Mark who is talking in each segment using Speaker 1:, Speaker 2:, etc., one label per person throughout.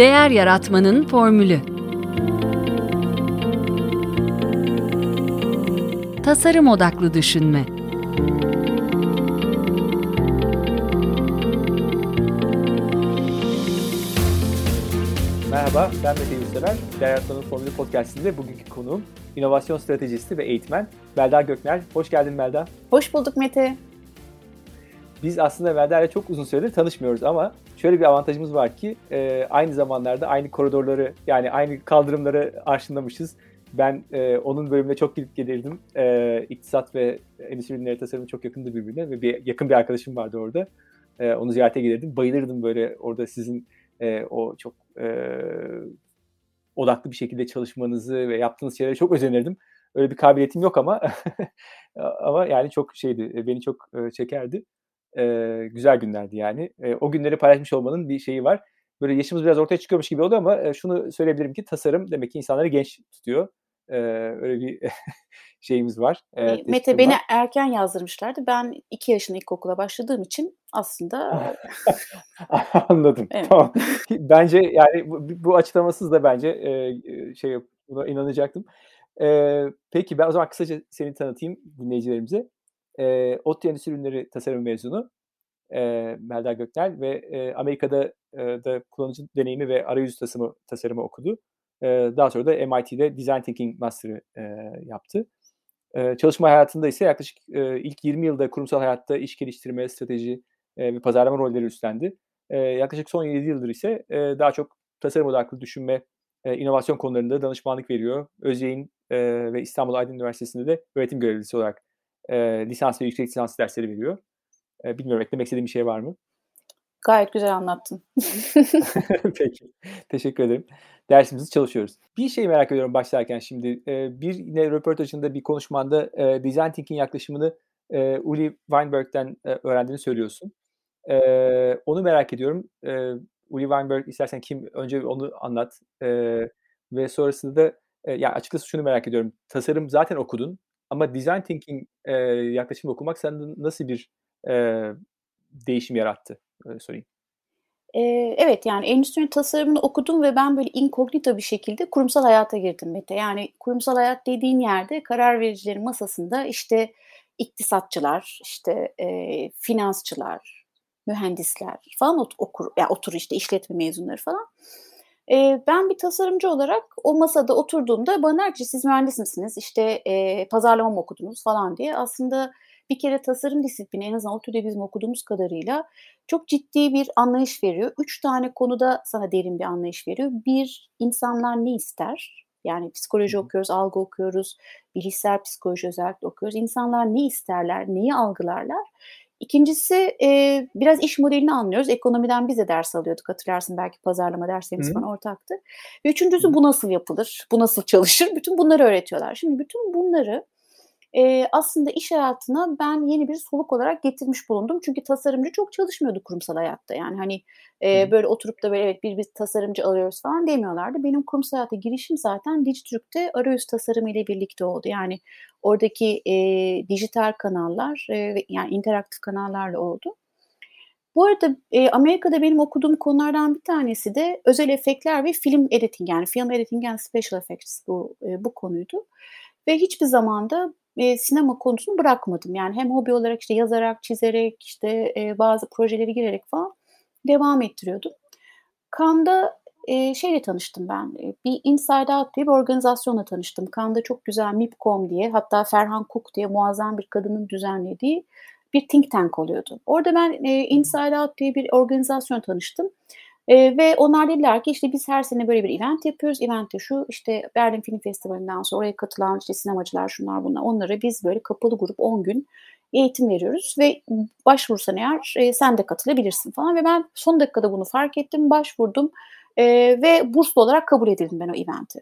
Speaker 1: Değer Yaratmanın Formülü Tasarım Odaklı Düşünme
Speaker 2: Merhaba, ben Mete Yurtsever. Değer Yaratmanın Formülü Podcast'inde bugünkü konuğum inovasyon stratejisti ve eğitmen Melda Gökner. Hoş geldin Melda.
Speaker 3: Hoş bulduk Mete.
Speaker 2: Biz aslında Melda ile çok uzun süredir tanışmıyoruz ama şöyle bir avantajımız var ki e, aynı zamanlarda aynı koridorları yani aynı kaldırımları arşınlamışız. Ben e, onun bölümüne çok gidip gelirdim. E, iktisat ve endüstri ürünleri tasarımı çok yakındı birbirine ve bir yakın bir arkadaşım vardı orada. E, onu ziyarete gelirdim. Bayılırdım böyle orada sizin e, o çok e, odaklı bir şekilde çalışmanızı ve yaptığınız şeylere çok özenirdim. Öyle bir kabiliyetim yok ama ama yani çok şeydi, beni çok e, çekerdi. E, güzel günlerdi yani. E, o günleri paylaşmış olmanın bir şeyi var. Böyle yaşımız biraz ortaya çıkıyormuş gibi oldu ama e, şunu söyleyebilirim ki tasarım demek ki insanları genç tutuyor. E, öyle bir şeyimiz var.
Speaker 3: E, Mete beni var. erken yazdırmışlardı. Ben iki yaşında ilkokula başladığım için aslında...
Speaker 2: Anladım. Evet. Tamam. Bence yani bu, bu açıklamasız da bence e, şey buna inanacaktım. E, peki ben o zaman kısaca seni tanıtayım dinleyicilerimize. E, ODTÜ Endüstri Ürünleri Tasarım mezunu e, Melda Göknel ve e, Amerika'da e, da kullanıcı deneyimi ve arayüz tasarımı, tasarımı okudu. E, daha sonra da MIT'de Design Thinking Master'ı e, yaptı. E, çalışma hayatında ise yaklaşık e, ilk 20 yılda kurumsal hayatta iş geliştirme, strateji e, ve pazarlama rolleri üstlendi. E, yaklaşık son 7 yıldır ise e, daha çok tasarım odaklı düşünme, e, inovasyon konularında danışmanlık veriyor. Özyeğin e, ve İstanbul Aydın Üniversitesi'nde de öğretim görevlisi olarak e, lisans ve yüksek lisans dersleri veriyor. E, bilmiyorum eklemek istediğim bir şey var mı?
Speaker 3: Gayet güzel anlattın.
Speaker 2: Peki. Teşekkür ederim. Dersimizi çalışıyoruz. Bir şey merak ediyorum başlarken şimdi. E, bir yine röportajında bir konuşmanda e, design thinking yaklaşımını e, Uli Weinberg'den e, öğrendiğini söylüyorsun. E, onu merak ediyorum. E, Uli Weinberg istersen kim? Önce onu anlat. E, ve sonrasında da e, ya açıkçası şunu merak ediyorum. Tasarım zaten okudun ama design thinking e, yaklaşımı okumak sende nasıl bir e, değişim yarattı? Öyle sorayım.
Speaker 3: Ee, evet yani endüstri tasarımını okudum ve ben böyle inkognito bir şekilde kurumsal hayata girdim Mete. Yani kurumsal hayat dediğin yerde karar vericilerin masasında işte iktisatçılar, işte e, finansçılar, mühendisler falan okur, yani otur işte işletme mezunları falan. E, ben bir tasarımcı olarak o masada oturduğumda bana der ki siz mühendis misiniz, işte e, pazarlama mı okudunuz falan diye aslında bir kere tasarım disiplini en azından ODTÜ'de bizim okuduğumuz kadarıyla çok ciddi bir anlayış veriyor. Üç tane konuda sana derin bir anlayış veriyor. Bir, insanlar ne ister? Yani psikoloji okuyoruz, algı okuyoruz, bilişsel psikoloji özellikle okuyoruz. İnsanlar ne isterler, neyi algılarlar? İkincisi e, biraz iş modelini anlıyoruz. Ekonomiden biz de ders alıyorduk hatırlarsın belki pazarlama derslerimiz falan ortaktı. Ve üçüncüsü bu nasıl yapılır, bu nasıl çalışır? Bütün bunları öğretiyorlar. Şimdi bütün bunları e, aslında iş hayatına ben yeni bir soluk olarak getirmiş bulundum. Çünkü tasarımcı çok çalışmıyordu kurumsal hayatta. Yani hani e, böyle oturup da böyle evet bir, bir tasarımcı alıyoruz falan demiyorlardı. Benim kurumsal hayata girişim zaten Dijitürk'te arayüz tasarımı ile birlikte oldu. Yani oradaki e, dijital kanallar e, yani interaktif kanallarla oldu. Bu arada e, Amerika'da benim okuduğum konulardan bir tanesi de özel efektler ve film editing yani film editing and special effects bu e, bu konuydu. Ve hiçbir zamanda e, sinema konusunu bırakmadım. Yani hem hobi olarak işte yazarak, çizerek, işte e, bazı projeleri girerek falan devam ettiriyordum. Kanda e, şeyle tanıştım ben. E, bir Inside Out diye bir organizasyonla tanıştım. Kanda çok güzel MIPCOM diye hatta Ferhan Kuk diye muazzam bir kadının düzenlediği bir think tank oluyordu. Orada ben e, Inside Out diye bir organizasyon tanıştım. E, ve onlar dediler ki işte biz her sene böyle bir event yapıyoruz. Event şu işte Berlin Film Festivali'nden sonra oraya katılan işte sinemacılar şunlar bunlar onlara biz böyle kapalı grup 10 gün eğitim veriyoruz ve başvursan eğer e, sen de katılabilirsin falan ve ben son dakikada bunu fark ettim başvurdum e, ve burslu olarak kabul edildim ben o eventi.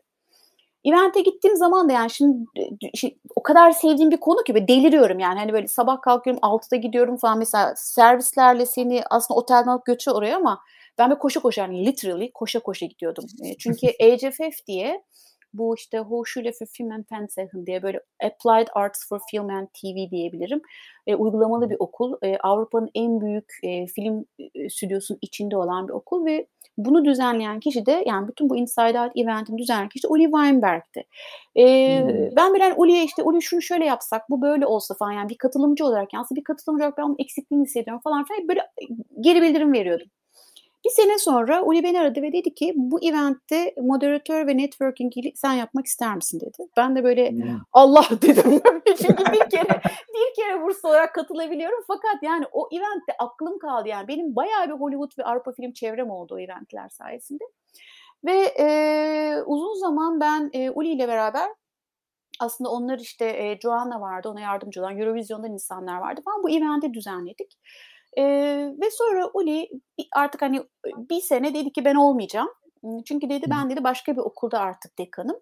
Speaker 3: Event'e gittiğim zaman da yani şimdi şey, o kadar sevdiğim bir konu ki ve deliriyorum yani hani böyle sabah kalkıyorum 6'da gidiyorum falan mesela servislerle seni aslında otelden alıp götürüyor oraya ama ben bir koşa koşa yani literally koşa koşa gidiyordum. Çünkü AGFF diye Bu işte Hochschule für Film and Fernsehen diye böyle Applied Arts for Film and TV diyebilirim. E, uygulamalı bir okul. E, Avrupa'nın en büyük e, film stüdyosunun içinde olan bir okul ve bunu düzenleyen kişi de yani bütün bu Inside Out eventini düzenleyen kişi de Uli Weinberg'ti. E, hmm. Ben bilen Uli'ye işte Uli şunu şöyle yapsak bu böyle olsa falan yani bir katılımcı olarak yani bir katılımcı olarak ben onun eksikliğini hissediyorum falan filan böyle geri bildirim veriyordum. Bir sene sonra Uli beni aradı ve dedi ki bu eventte moderatör ve networking sen yapmak ister misin dedi. Ben de böyle hmm. Allah dedim. Çünkü bir kere bir kere burs olarak katılabiliyorum. Fakat yani o eventte aklım kaldı yani. Benim bayağı bir Hollywood ve Avrupa film çevrem oldu o eventler sayesinde. Ve e, uzun zaman ben e, Uli ile beraber aslında onlar işte e, Joanna vardı ona yardımcı olan Eurovision'dan insanlar vardı falan bu eventi düzenledik. E, ve sonra Uli artık hani bir sene dedi ki ben olmayacağım. Çünkü dedi ben dedi başka bir okulda artık dekanım.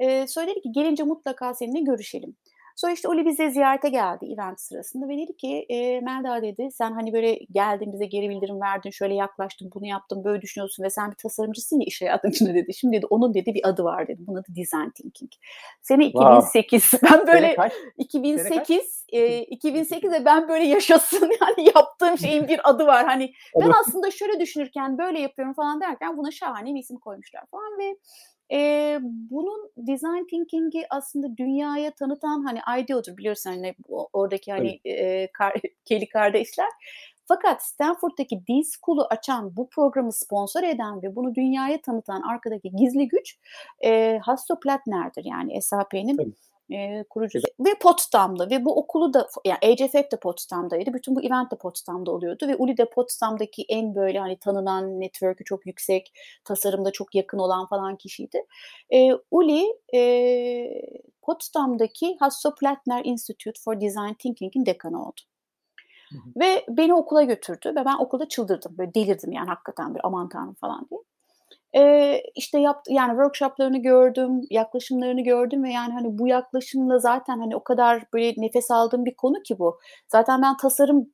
Speaker 3: E, dedi ki gelince mutlaka seninle görüşelim. Sonra işte Oli bize ziyarete geldi event sırasında ve dedi ki e, Melda dedi sen hani böyle geldin bize geri bildirim verdin şöyle yaklaştın bunu yaptın böyle düşünüyorsun ve sen bir tasarımcısın ya iş hayatın dedi. Şimdi dedi onun dedi bir adı var dedi. Bunun adı design thinking. Sene 2008 wow. ben böyle 2008 e, 2008'de ben böyle yaşasın yani yaptığım şeyin bir adı var. Hani ben aslında şöyle düşünürken böyle yapıyorum falan derken buna şahane bir isim koymuşlar falan ve e, bunun design thinking'i aslında dünyaya tanıtan hani IDEO'dur biliyorsun hani oradaki hani e, kar, Kelly kardeşler. Fakat Stanford'daki D-School'u açan, bu programı sponsor eden ve bunu dünyaya tanıtan arkadaki gizli güç e, Hasso Plattner'dir yani SAP'nin e, kurucusu ve Potsdam'da ve bu okulu da yani ACFF de Potsdam'daydı. Bütün bu event de Potsdam'da oluyordu ve Uli de Potsdam'daki en böyle hani tanınan network'ü çok yüksek, tasarımda çok yakın olan falan kişiydi. E, Uli e, Potsdam'daki Hasso Plattner Institute for Design Thinking'in dekanı oldu. Ve beni okula götürdü ve ben okulda çıldırdım. Böyle delirdim yani hakikaten bir aman tanrım falan diye. Ee, işte yaptı yani workshoplarını gördüm, yaklaşımlarını gördüm ve yani hani bu yaklaşımla zaten hani o kadar böyle nefes aldığım bir konu ki bu. Zaten ben tasarımı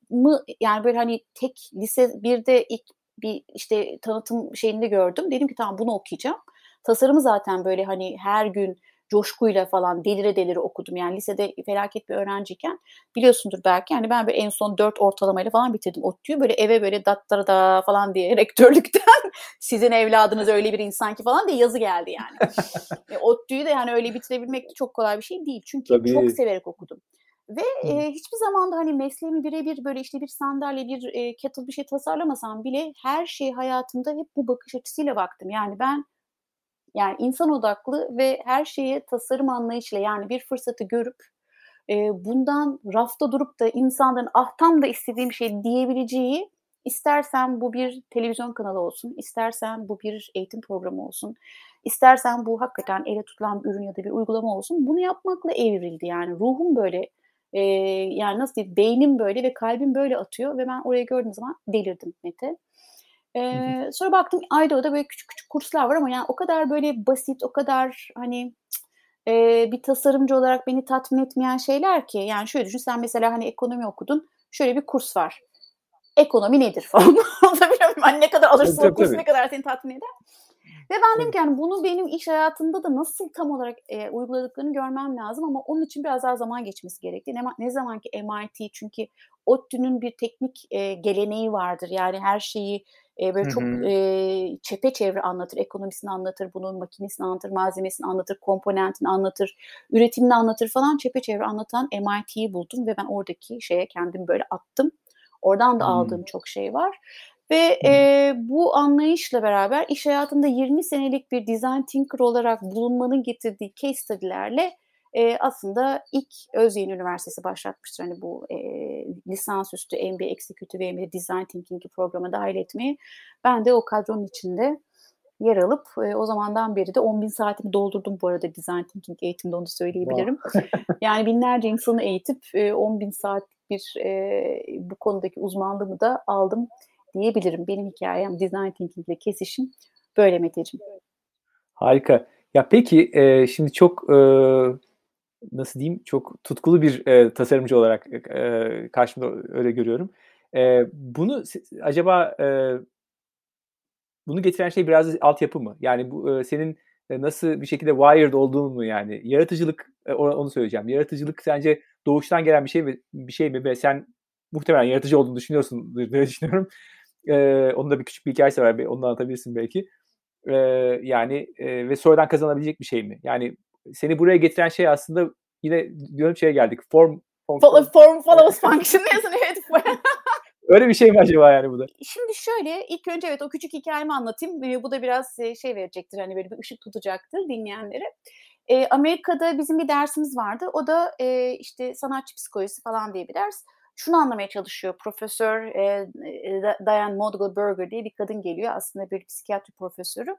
Speaker 3: yani böyle hani tek lise birde ilk bir işte tanıtım şeyinde gördüm. Dedim ki tamam bunu okuyacağım. Tasarımı zaten böyle hani her gün coşkuyla falan delire delire okudum. Yani lisede felaket bir öğrenciyken biliyorsundur belki yani ben böyle en son dört ortalamayla falan bitirdim ODTÜ'yü. Böyle eve böyle dattara da falan diye rektörlükten sizin evladınız öyle bir insan ki falan diye yazı geldi yani. e, ODTÜ'yü de yani öyle bitirebilmek de çok kolay bir şey değil. Çünkü Tabii. çok severek okudum. Ve e, hiçbir zaman da hani mesleğimi birebir böyle işte bir sandalye, bir e, kettle bir şey tasarlamasam bile her şey hayatımda hep bu bakış açısıyla baktım. Yani ben yani insan odaklı ve her şeye tasarım anlayışıyla yani bir fırsatı görüp e, bundan rafta durup da insanların ah tam da istediğim şey diyebileceği istersen bu bir televizyon kanalı olsun, istersen bu bir eğitim programı olsun, istersen bu hakikaten ele tutulan bir ürün ya da bir uygulama olsun bunu yapmakla evrildi yani ruhum böyle e, yani nasıl diyeyim beynim böyle ve kalbim böyle atıyor ve ben oraya gördüğüm zaman delirdim Mete. Ee, sonra baktım Aydo'da böyle küçük küçük kurslar var ama yani o kadar böyle basit, o kadar hani e, bir tasarımcı olarak beni tatmin etmeyen şeyler ki. Yani şöyle düşün sen mesela hani ekonomi okudun. Şöyle bir kurs var. Ekonomi nedir falan. Anlatabiliyor muyum? Hani ne kadar alırsın o kursu ne kadar seni tatmin eder. Ve ben dedim ki yani bunu benim iş hayatında da nasıl tam olarak e, uyguladıklarını görmem lazım ama onun için biraz daha zaman geçmesi gerekti. Ne, ne zaman ki MIT çünkü ODTÜ'nün bir teknik e, geleneği vardır. Yani her şeyi e, böyle çok e, çepeçevre anlatır, ekonomisini anlatır, bunun makinesini anlatır, malzemesini anlatır, komponentini anlatır, üretimini anlatır falan çepeçevre anlatan MIT'yi buldum ve ben oradaki şeye kendim böyle attım. Oradan da hmm. aldığım çok şey var. Ve e, bu anlayışla beraber iş hayatında 20 senelik bir design thinker olarak bulunmanın getirdiği case study'lerle e, aslında ilk Özyeğin Üniversitesi başlatmıştır. Hani bu e, lisansüstü MBA Executive MBA Design Thinking programa dahil etmeyi. Ben de o kadronun içinde yer alıp e, o zamandan beri de 10 bin saatimi doldurdum bu arada Design Thinking eğitimde onu söyleyebilirim. Yani binlerce insanı eğitip e, 10 bin saat bir e, bu konudaki uzmanlığımı da aldım diyebilirim. Benim hikayem Design Thinking ile kesişim böyle Meteciğim.
Speaker 2: Harika. Ya peki e, şimdi çok e, nasıl diyeyim çok tutkulu bir e, tasarımcı olarak e, karşımda öyle görüyorum. E, bunu acaba e, bunu getiren şey biraz altyapı mı? Yani bu e, senin nasıl bir şekilde wired olduğunu yani yaratıcılık onu söyleyeceğim. Yaratıcılık sence doğuştan gelen bir şey mi bir şey mi ve sen muhtemelen yaratıcı olduğunu düşünüyorsun diye düşünüyorum. Ee, onun da bir küçük bir hikayesi var. Onu da anlatabilirsin belki. Ee, yani e, ve sonradan kazanabilecek bir şey mi? Yani seni buraya getiren şey aslında yine diyorum şeye geldik. Form
Speaker 3: form, form, form follows function diyorsun evet.
Speaker 2: Öyle bir şey mi acaba yani bu da?
Speaker 3: Şimdi şöyle ilk önce evet o küçük hikayemi anlatayım. Bu da biraz şey verecektir hani böyle bir ışık tutacaktır dinleyenlere. E, Amerika'da bizim bir dersimiz vardı. O da e, işte sanatçı psikolojisi falan diye bir ders. Şunu anlamaya çalışıyor. Profesör e, Diane Model Berger diye bir kadın geliyor. Aslında bir psikiyatri profesörü.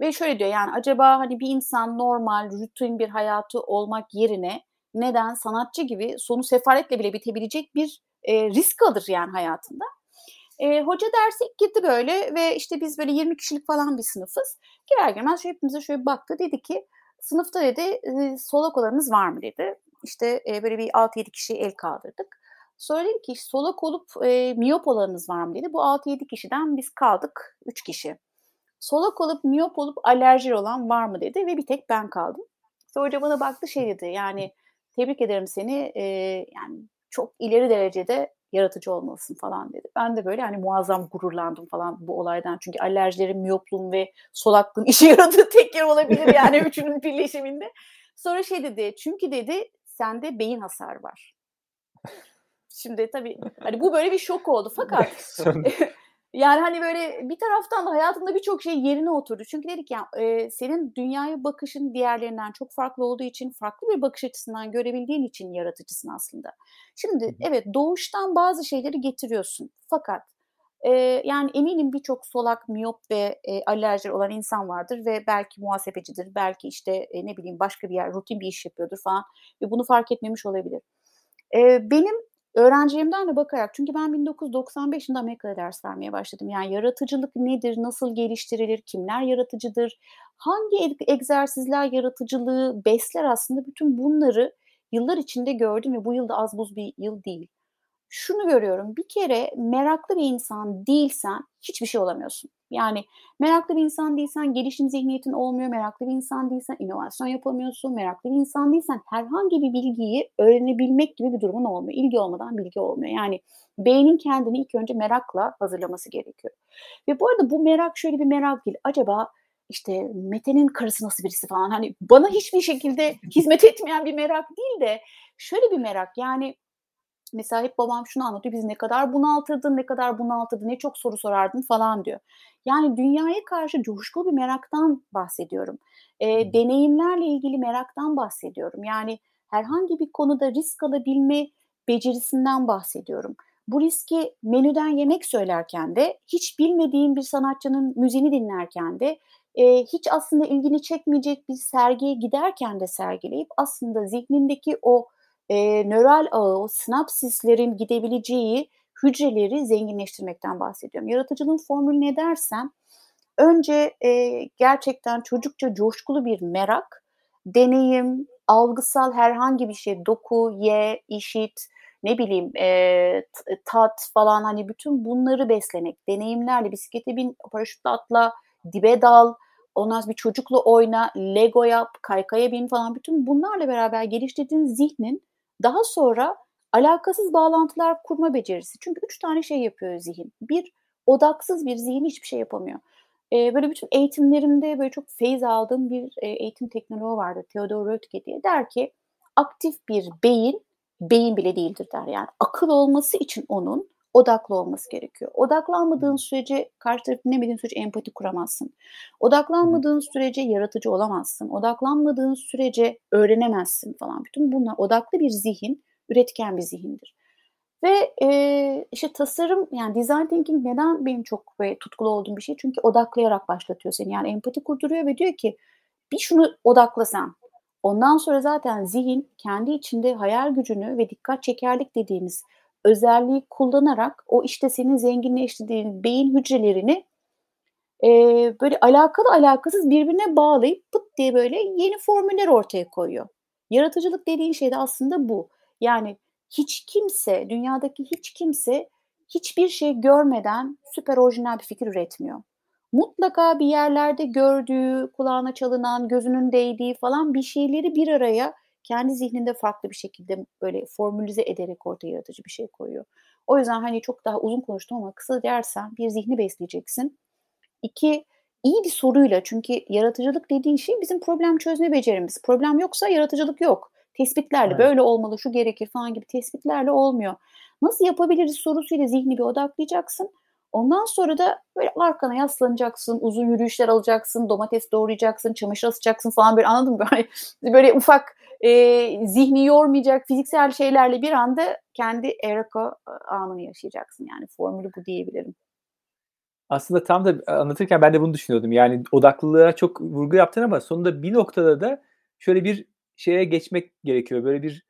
Speaker 3: Ve şöyle diyor yani acaba hani bir insan normal, rutin bir hayatı olmak yerine neden sanatçı gibi sonu sefaletle bile bitebilecek bir e, risk alır yani hayatında. E, hoca derse gitti böyle ve işte biz böyle 20 kişilik falan bir sınıfız. Girer girmez hepimize şöyle baktı dedi ki sınıfta dedi e, solak olanınız var mı dedi. İşte e, böyle bir 6-7 kişi el kaldırdık. Sonra dedi ki solak olup e, miyop olanınız var mı dedi. Bu 6-7 kişiden biz kaldık 3 kişi. Solak olup miyop olup alerji olan var mı dedi ve bir tek ben kaldım. Sonra hoca bana baktı şey dedi yani tebrik ederim seni e, yani çok ileri derecede yaratıcı olmalısın falan dedi. Ben de böyle hani muazzam gururlandım falan bu olaydan. Çünkü alerjilerim, miyopluğum ve solaklığım işe yaradığı tek yer olabilir yani üçünün birleşiminde. Sonra şey dedi çünkü dedi sende beyin hasar var. Şimdi tabii hani bu böyle bir şok oldu fakat Yani hani böyle bir taraftan da hayatımda birçok şey yerine oturdu. Çünkü dedik ya e, senin dünyaya bakışın diğerlerinden çok farklı olduğu için farklı bir bakış açısından görebildiğin için yaratıcısın aslında. Şimdi evet doğuştan bazı şeyleri getiriyorsun. Fakat e, yani eminim birçok solak, miyop ve e, alerji olan insan vardır ve belki muhasebecidir, belki işte e, ne bileyim başka bir yer rutin bir iş yapıyordur falan ve bunu fark etmemiş olabilir. E, benim Öğrencilerimden de bakarak çünkü ben 1995 yılında Amerika'da ders vermeye başladım. Yani yaratıcılık nedir, nasıl geliştirilir, kimler yaratıcıdır, hangi egzersizler yaratıcılığı besler aslında bütün bunları yıllar içinde gördüm ve bu yılda az buz bir yıl değil. Şunu görüyorum bir kere meraklı bir insan değilsen hiçbir şey olamıyorsun. Yani meraklı bir insan değilsen gelişim zihniyetin olmuyor. Meraklı bir insan değilsen inovasyon yapamıyorsun. Meraklı bir insan değilsen herhangi bir bilgiyi öğrenebilmek gibi bir durumun olmuyor. İlgi olmadan bilgi olmuyor. Yani beynin kendini ilk önce merakla hazırlaması gerekiyor. Ve bu arada bu merak şöyle bir merak değil. Acaba işte Mete'nin karısı nasıl birisi falan hani bana hiçbir şekilde hizmet etmeyen bir merak değil de şöyle bir merak yani mesela hep babam şunu anlatıyor. Biz ne kadar bunaltırdın, ne kadar bunaltırdın, ne çok soru sorardın falan diyor. Yani dünyaya karşı coşkulu bir meraktan bahsediyorum. E, deneyimlerle ilgili meraktan bahsediyorum. Yani herhangi bir konuda risk alabilme becerisinden bahsediyorum. Bu riski menüden yemek söylerken de, hiç bilmediğim bir sanatçının müziğini dinlerken de, e, hiç aslında ilgini çekmeyecek bir sergiye giderken de sergileyip aslında zihnindeki o e, nöral ağı, o sinapsislerin gidebileceği hücreleri zenginleştirmekten bahsediyorum. Yaratıcılığın formülü ne dersen, önce e, gerçekten çocukça coşkulu bir merak, deneyim, algısal herhangi bir şey, doku, ye, işit, ne bileyim e, tat falan hani bütün bunları beslemek, deneyimlerle bisiklete bin, paraşütle atla, dibe dal, ondan bir çocukla oyna, Lego yap, kaykaya bin falan bütün bunlarla beraber geliştirdiğin zihnin daha sonra alakasız bağlantılar kurma becerisi. Çünkü üç tane şey yapıyor zihin. Bir, odaksız bir zihin hiçbir şey yapamıyor. Ee, böyle bütün eğitimlerimde böyle çok feyiz aldığım bir e, eğitim teknoloğu vardır. Theodor Rötke diye. Der ki aktif bir beyin, beyin bile değildir der. Yani akıl olması için onun odaklı olması gerekiyor. Odaklanmadığın sürece karşı tarafı dinlemediğin sürece empati kuramazsın. Odaklanmadığın sürece yaratıcı olamazsın. Odaklanmadığın sürece öğrenemezsin falan. Bütün bunlar odaklı bir zihin, üretken bir zihindir. Ve e, işte tasarım yani design thinking neden benim çok böyle tutkulu olduğum bir şey? Çünkü odaklayarak başlatıyor seni. Yani empati kurduruyor ve diyor ki bir şunu odakla sen. Ondan sonra zaten zihin kendi içinde hayal gücünü ve dikkat çekerlik dediğimiz özelliği kullanarak o işte senin zenginleştirdiğin beyin hücrelerini e, böyle alakalı alakasız birbirine bağlayıp pıt diye böyle yeni formüller ortaya koyuyor. Yaratıcılık dediğin şey de aslında bu. Yani hiç kimse, dünyadaki hiç kimse hiçbir şey görmeden süper orijinal bir fikir üretmiyor. mutlaka bir yerlerde gördüğü, kulağına çalınan, gözünün değdiği falan bir şeyleri bir araya kendi zihninde farklı bir şekilde böyle formülize ederek ortaya yaratıcı bir şey koyuyor. O yüzden hani çok daha uzun konuştum ama kısa dersen bir zihni besleyeceksin. İki, iyi bir soruyla çünkü yaratıcılık dediğin şey bizim problem çözme becerimiz. Problem yoksa yaratıcılık yok. Tespitlerle evet. böyle olmalı, şu gerekir falan gibi tespitlerle olmuyor. Nasıl yapabiliriz sorusuyla zihni bir odaklayacaksın. Ondan sonra da böyle arkana yaslanacaksın, uzun yürüyüşler alacaksın, domates doğrayacaksın, çamaşır asacaksın falan böyle anladın mı? Böyle, böyle ufak e, zihni yormayacak fiziksel şeylerle bir anda kendi Erika anını yaşayacaksın. Yani formülü bu diyebilirim.
Speaker 2: Aslında tam da anlatırken ben de bunu düşünüyordum. Yani odaklılığa çok vurgu yaptın ama sonunda bir noktada da şöyle bir şeye geçmek gerekiyor. Böyle bir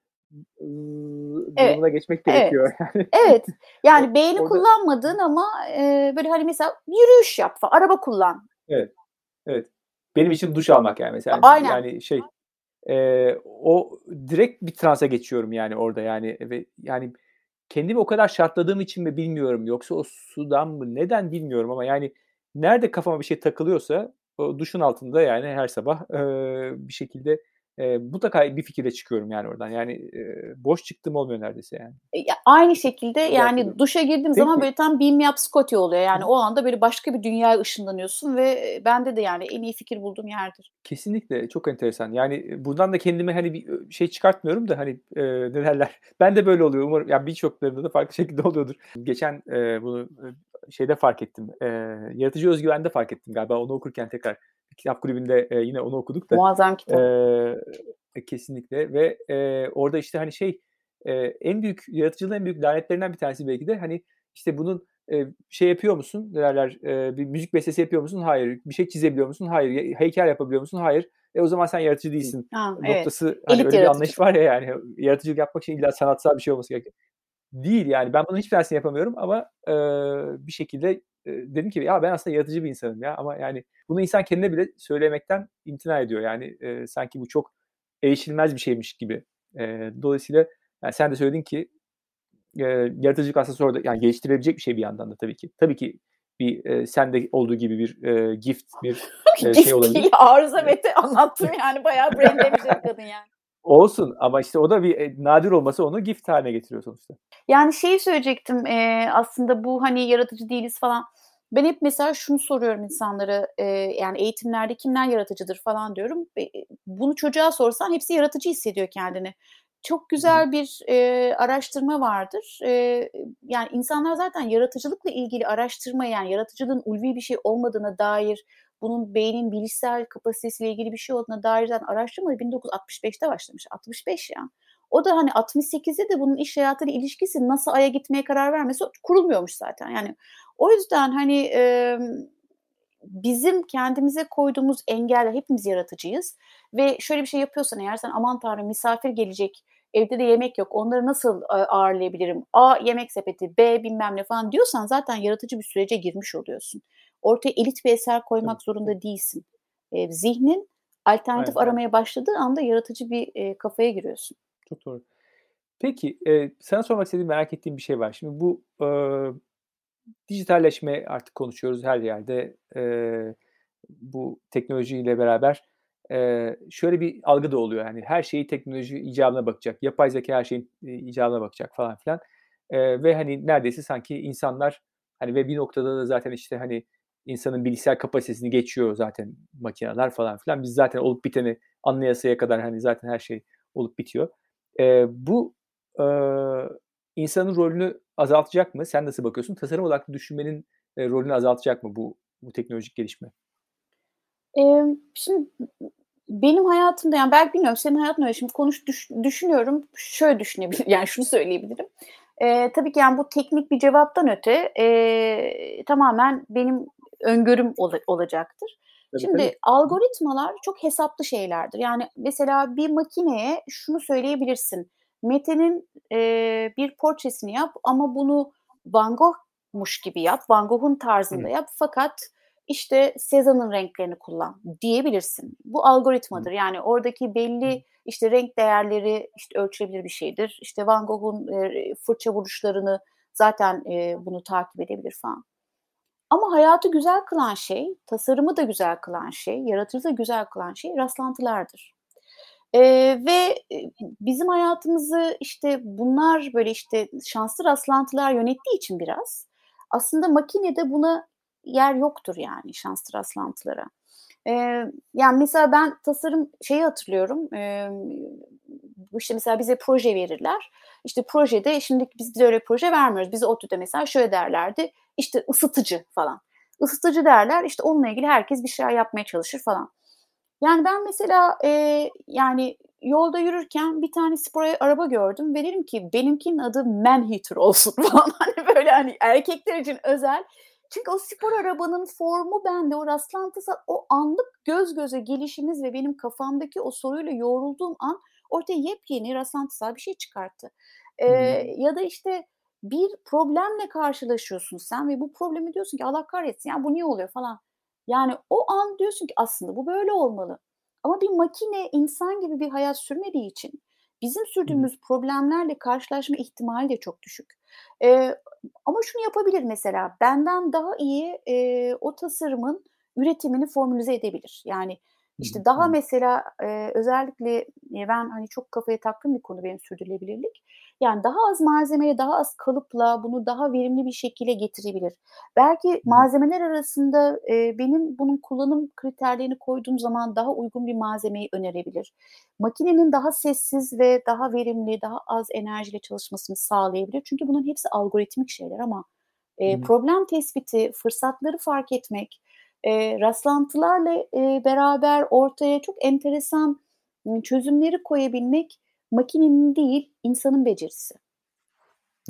Speaker 2: evet. durumuna geçmek gerekiyor.
Speaker 3: Evet. Yani. evet. Yani beyni Orada... kullanmadığın ama e, böyle hani mesela yürüyüş yap araba kullan.
Speaker 2: Evet. Evet. Benim için duş almak yani mesela. Aynen. Yani şey e, o direkt bir transa geçiyorum yani orada yani ve yani kendimi o kadar şartladığım için mi bilmiyorum yoksa o sudan mı neden bilmiyorum ama yani nerede kafama bir şey takılıyorsa o duşun altında yani her sabah e, bir şekilde e, mutlaka bir fikirle çıkıyorum yani oradan. Yani e, boş çıktım olmuyor neredeyse yani.
Speaker 3: Ya, aynı şekilde yani Güzel. duşa girdiğim Peki. zaman böyle tam beam up Scotty oluyor. Yani Hı. o anda böyle başka bir dünyaya ışınlanıyorsun ve bende de yani en iyi fikir bulduğum yerdir.
Speaker 2: Kesinlikle çok enteresan. Yani buradan da kendime hani bir şey çıkartmıyorum da hani e, ne derler. Ben de böyle oluyor. Umarım yani birçoklarında da farklı şekilde oluyordur. Geçen e, bunu şeyde fark ettim. E, yaratıcı özgüvende fark ettim galiba onu okurken tekrar kitap kulübünde e, yine onu okuduk da.
Speaker 3: Muazzam kitap.
Speaker 2: E, kesinlikle ve e, orada işte hani şey e, en büyük yaratıcılığın en büyük lanetlerinden bir tanesi belki de hani işte bunun e, şey yapıyor musun? Ne derler? E, bir müzik bestesi yapıyor musun? Hayır. Bir şey çizebiliyor musun? Hayır. Heykel yapabiliyor musun? Hayır. E o zaman sen yaratıcı değilsin. Ha, Noktası evet. hani öyle bir anlayış var ya yani yaratıcılık yapmak için illa sanatsal bir şey olması gerekiyor. Değil yani ben bunun hiçbir tanesini yapamıyorum ama e, bir şekilde dedim ki ya ben aslında yaratıcı bir insanım ya ama yani bunu insan kendine bile söylemekten imtina ediyor. Yani e, sanki bu çok erişilmez bir şeymiş gibi. E, dolayısıyla yani sen de söyledin ki e, yaratıcılık aslında sonra da yani geliştirebilecek bir şey bir yandan da tabii ki. Tabii ki bir e, sende olduğu gibi bir e, gift bir
Speaker 3: e, şey olabilir. Arıza Mete anlattım yani bayağı brainlemiş kadın yani.
Speaker 2: Olsun ama işte o da bir e, nadir olması onu gift haline getiriyor sonuçta.
Speaker 3: Yani şeyi söyleyecektim e, aslında bu hani yaratıcı değiliz falan. Ben hep mesela şunu soruyorum insanlara e, yani eğitimlerde kimler yaratıcıdır falan diyorum. E, bunu çocuğa sorsan hepsi yaratıcı hissediyor kendini. Çok güzel bir e, araştırma vardır. E, yani insanlar zaten yaratıcılıkla ilgili araştırma yani yaratıcılığın ulvi bir şey olmadığına dair bunun beynin bilişsel kapasitesiyle ilgili bir şey olduğuna dair zaten araştırma 1965'te başlamış. 65 ya. O da hani 68'de de bunun iş hayatıyla ilişkisi nasıl Ay'a gitmeye karar vermesi kurulmuyormuş zaten. Yani o yüzden hani e, bizim kendimize koyduğumuz engeller hepimiz yaratıcıyız ve şöyle bir şey yapıyorsan eğer sen aman tanrım misafir gelecek evde de yemek yok onları nasıl ağırlayabilirim A yemek sepeti B bilmem ne falan diyorsan zaten yaratıcı bir sürece girmiş oluyorsun. Ortaya elit bir eser koymak zorunda değilsin. E, zihnin alternatif Aynen. aramaya başladığı anda yaratıcı bir e, kafaya giriyorsun.
Speaker 2: Çok doğru. Peki e, sana sormak istediğim merak ettiğim bir şey var. Şimdi bu e, dijitalleşme artık konuşuyoruz her yerde. E, bu teknolojiyle beraber e, şöyle bir algı da oluyor. Yani her şeyi teknoloji icabına bakacak. Yapay zeka her şeyin e, icabına bakacak falan filan. E, ve hani neredeyse sanki insanlar hani ve bir noktada da zaten işte hani insanın bilgisayar kapasitesini geçiyor zaten makineler falan filan. Biz zaten olup biteni anlayasaya kadar hani zaten her şey olup bitiyor. E, bu e, insanın rolünü azaltacak mı? Sen nasıl bakıyorsun? Tasarım odaklı düşünmenin e, rolünü azaltacak mı bu bu teknolojik gelişme?
Speaker 3: E, şimdi benim hayatımda yani belki bilmiyorum senin hayatın öyle şimdi konuş düş, düşünüyorum şöyle düşünebilirim yani şunu söyleyebilirim. E, tabii ki yani bu teknik bir cevaptan öte e, tamamen benim öngörüm ol, olacaktır. Tabii, Şimdi tabii. algoritmalar çok hesaplı şeylerdir. Yani mesela bir makineye şunu söyleyebilirsin. Mete'nin e, bir portresini yap ama bunu Van Gogh'muş gibi yap. Van Gogh'un tarzında Hı. yap. Fakat işte Sezan'ın renklerini kullan diyebilirsin. Bu algoritmadır. Yani oradaki belli işte renk değerleri işte ölçülebilir bir şeydir. İşte Van Gogh'un fırça vuruşlarını zaten bunu takip edebilir falan. Ama hayatı güzel kılan şey, tasarımı da güzel kılan şey, yaratıcılığı da güzel kılan şey rastlantılardır. Ee, ve bizim hayatımızı işte bunlar böyle işte şanslı rastlantılar yönettiği için biraz aslında makinede buna yer yoktur yani şanslı rastlantılara. Ee, yani mesela ben tasarım şeyi hatırlıyorum. E, işte mesela bize proje verirler. İşte projede şimdi biz bize öyle proje vermiyoruz. Bize ODTÜ'de mesela şöyle derlerdi. İşte ısıtıcı falan. Isıtıcı derler. İşte onunla ilgili herkes bir şey yapmaya çalışır falan. Yani ben mesela e, yani yolda yürürken bir tane spor araba gördüm ve dedim ki benimkinin adı Manhatter olsun falan. Hani böyle hani erkekler için özel. Çünkü o spor arabanın formu bende, o rastlantısı, o anlık göz göze gelişimiz ve benim kafamdaki o soruyla yoğrulduğum an ortaya yepyeni rastlantısal bir şey çıkarttı. Ee, hmm. Ya da işte bir problemle karşılaşıyorsun sen ve bu problemi diyorsun ki Allah kahretsin ya bu niye oluyor falan. Yani o an diyorsun ki aslında bu böyle olmalı. Ama bir makine insan gibi bir hayat sürmediği için bizim sürdüğümüz problemlerle karşılaşma ihtimali de çok düşük. Ee, ama şunu yapabilir mesela benden daha iyi e, o tasarımın üretimini formülize edebilir. Yani işte daha mesela e, özellikle e, ben hani çok kafaya taktığım bir konu benim sürdürülebilirlik. Yani daha az malzemeye, daha az kalıpla bunu daha verimli bir şekilde getirebilir. Belki malzemeler arasında e, benim bunun kullanım kriterlerini koyduğum zaman daha uygun bir malzemeyi önerebilir. Makinenin daha sessiz ve daha verimli, daha az enerjiyle çalışmasını sağlayabilir. Çünkü bunun hepsi algoritmik şeyler ama e, problem tespiti, fırsatları fark etmek, e, rastlantılarla e, beraber ortaya çok enteresan çözümleri koyabilmek makinenin değil insanın becerisi.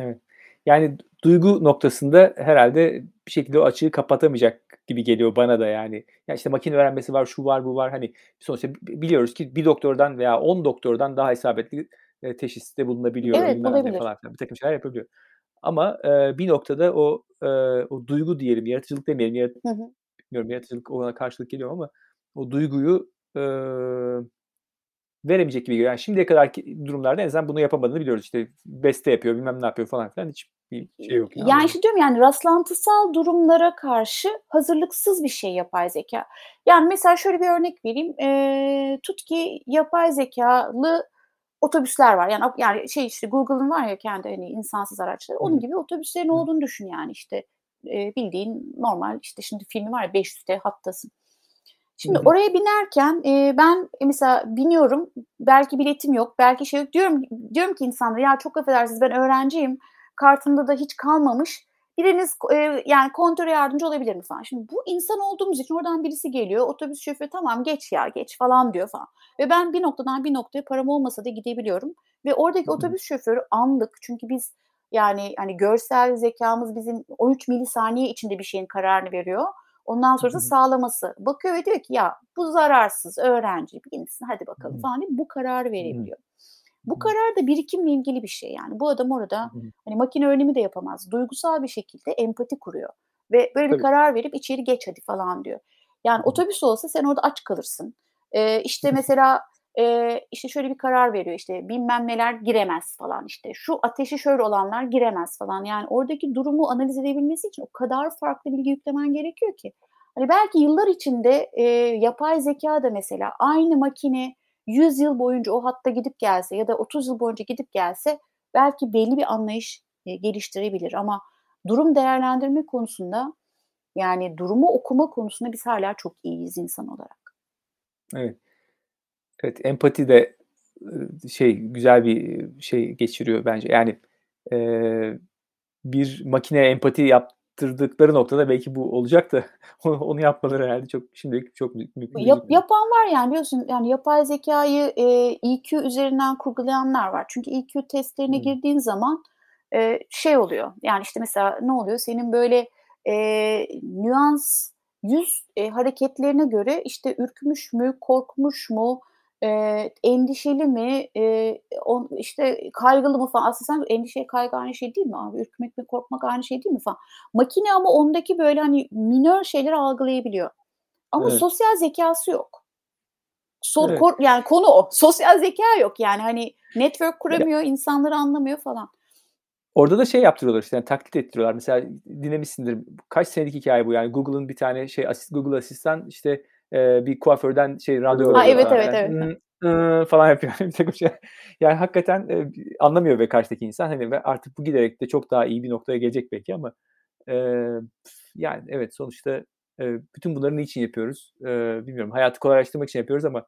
Speaker 2: Evet. Yani duygu noktasında herhalde bir şekilde o açığı kapatamayacak gibi geliyor bana da yani. Ya işte makine öğrenmesi var, şu var, bu var. Hani sonuçta biliyoruz ki bir doktordan veya on doktordan daha isabetli e, teşhiste bulunabiliyor.
Speaker 3: Evet, olabilir.
Speaker 2: Falan, bir takım şeyler yapabiliyor. Ama e, bir noktada o e, o duygu diyelim, yaratıcılık demeyelim, yarat hı hı bilmiyorum yaratıcılık ona karşılık geliyor ama o duyguyu e, veremeyecek gibi geliyor. Yani şimdiye kadar durumlarda en azından bunu yapamadığını biliyoruz. İşte beste yapıyor, bilmem ne yapıyor falan filan hiç bir şey yok.
Speaker 3: Yani, yani işte diyorum yani rastlantısal durumlara karşı hazırlıksız bir şey yapay zeka. Yani mesela şöyle bir örnek vereyim. E, tut ki yapay zekalı otobüsler var. Yani yani şey işte Google'ın var ya kendi hani insansız araçları. Onun gibi otobüslerin olduğunu düşün yani işte e, bildiğin normal işte şimdi filmi var ya 500'te hattasın. Şimdi Hı-hı. oraya binerken e, ben mesela biniyorum belki biletim yok belki şey yok diyorum diyorum ki insanlara ya çok affedersiniz ben öğrenciyim kartımda da hiç kalmamış biriniz e, yani kontrol yardımcı olabilir mi falan. Şimdi bu insan olduğumuz için oradan birisi geliyor otobüs şoförü tamam geç ya geç falan diyor falan. Ve ben bir noktadan bir noktaya param olmasa da gidebiliyorum. Ve oradaki Hı-hı. otobüs şoförü anlık çünkü biz yani hani görsel zekamız bizim 13 milisaniye içinde bir şeyin kararını veriyor. Ondan sonra da sağlaması. Bakıyor ve diyor ki ya bu zararsız öğrenci bilsin hadi bakalım falan diye bu kararı verebiliyor. Bu karar da birikimle ilgili bir şey yani. Bu adam orada hani makine öğrenimi de yapamaz. Duygusal bir şekilde empati kuruyor. Ve böyle bir Tabii. karar verip içeri geç hadi falan diyor. Yani otobüs olsa sen orada aç kalırsın. Ee, işte mesela e, işte şöyle bir karar veriyor işte bilmem neler giremez falan işte şu ateşi şöyle olanlar giremez falan yani oradaki durumu analiz edebilmesi için o kadar farklı bilgi yüklemen gerekiyor ki hani belki yıllar içinde e, yapay zeka da mesela aynı makine 100 yıl boyunca o hatta gidip gelse ya da 30 yıl boyunca gidip gelse belki belli bir anlayış e, geliştirebilir ama durum değerlendirme konusunda yani durumu okuma konusunda biz hala çok iyiyiz insan olarak.
Speaker 2: Evet. Evet, empati de şey güzel bir şey geçiriyor bence. Yani e, bir makine empati yaptırdıkları noktada belki bu olacak da onu yapmaları herhalde çok şimdilik çok mümkün
Speaker 3: Yap, Yapan var yani biliyorsun yani yapay zekayı e, EQ üzerinden kurgulayanlar var. Çünkü EQ testlerine hmm. girdiğin zaman e, şey oluyor. Yani işte mesela ne oluyor? Senin böyle e, nüans yüz e, hareketlerine göre işte ürkmüş mü, korkmuş mu, e, endişeli mi, e, on, işte kaygılı mı falan. Aslında sen endişe, kaygı aynı şey değil mi abi? Ürkmek mi, korkmak aynı şey değil mi falan. Makine ama ondaki böyle hani minör şeyleri algılayabiliyor. Ama evet. sosyal zekası yok. So, evet. kor, yani konu o. Sosyal zeka yok yani hani network kuramıyor, insanları anlamıyor falan.
Speaker 2: Orada da şey yaptırıyorlar işte yani taklit ettiriyorlar. Mesela dinlemişsindir kaç senelik hikaye bu yani Google'ın bir tane şey Google asistan işte e, bir kuaförden şey randevu
Speaker 3: alıyor. Evet evet evet.
Speaker 2: Iı, falan yapıyor bir takım şey. Yani hakikaten e, anlamıyor ve karşıdaki insan hani ve artık bu giderek de çok daha iyi bir noktaya gelecek belki ama e, yani evet sonuçta e, bütün bunları niçin yapıyoruz? E, bilmiyorum hayatı kolaylaştırmak için yapıyoruz ama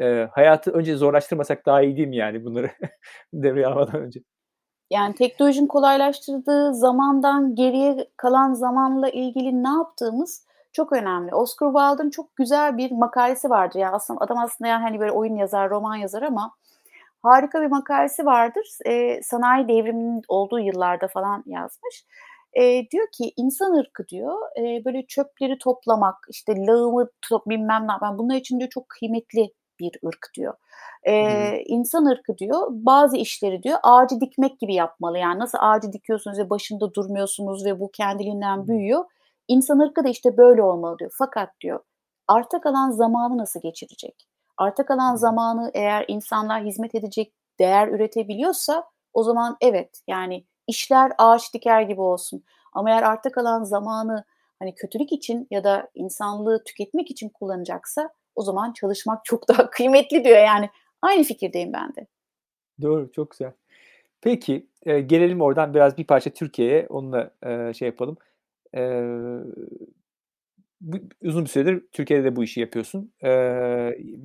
Speaker 2: e, hayatı önce zorlaştırmasak daha iyi değil mi yani bunları devreye almadan önce?
Speaker 3: Yani teknolojinin kolaylaştırdığı zamandan geriye kalan zamanla ilgili ne yaptığımız çok önemli. Oscar Wilde'ın çok güzel bir makalesi vardır. Yani aslında adam aslında yani hani böyle oyun yazar, roman yazar ama harika bir makalesi vardır. E, sanayi devriminin olduğu yıllarda falan yazmış. E, diyor ki insan ırkı diyor e, böyle çöpleri toplamak, işte lağımı top, bilmem ne ben bunlar için diyor çok kıymetli bir ırk diyor. Ee, insan ırkı diyor bazı işleri diyor ağacı dikmek gibi yapmalı. Yani nasıl ağacı dikiyorsunuz ve başında durmuyorsunuz ve bu kendiliğinden büyüyor. İnsan ırkı da işte böyle olmalı diyor. Fakat diyor arta kalan zamanı nasıl geçirecek? Arta kalan zamanı eğer insanlar hizmet edecek değer üretebiliyorsa o zaman evet yani işler ağaç diker gibi olsun. Ama eğer arta kalan zamanı hani kötülük için ya da insanlığı tüketmek için kullanacaksa o zaman çalışmak çok daha kıymetli diyor yani. Aynı fikirdeyim ben de.
Speaker 2: Doğru, çok güzel. Peki, e, gelelim oradan biraz bir parça Türkiye'ye, onunla e, şey yapalım. E, bu, uzun bir süredir Türkiye'de de bu işi yapıyorsun e,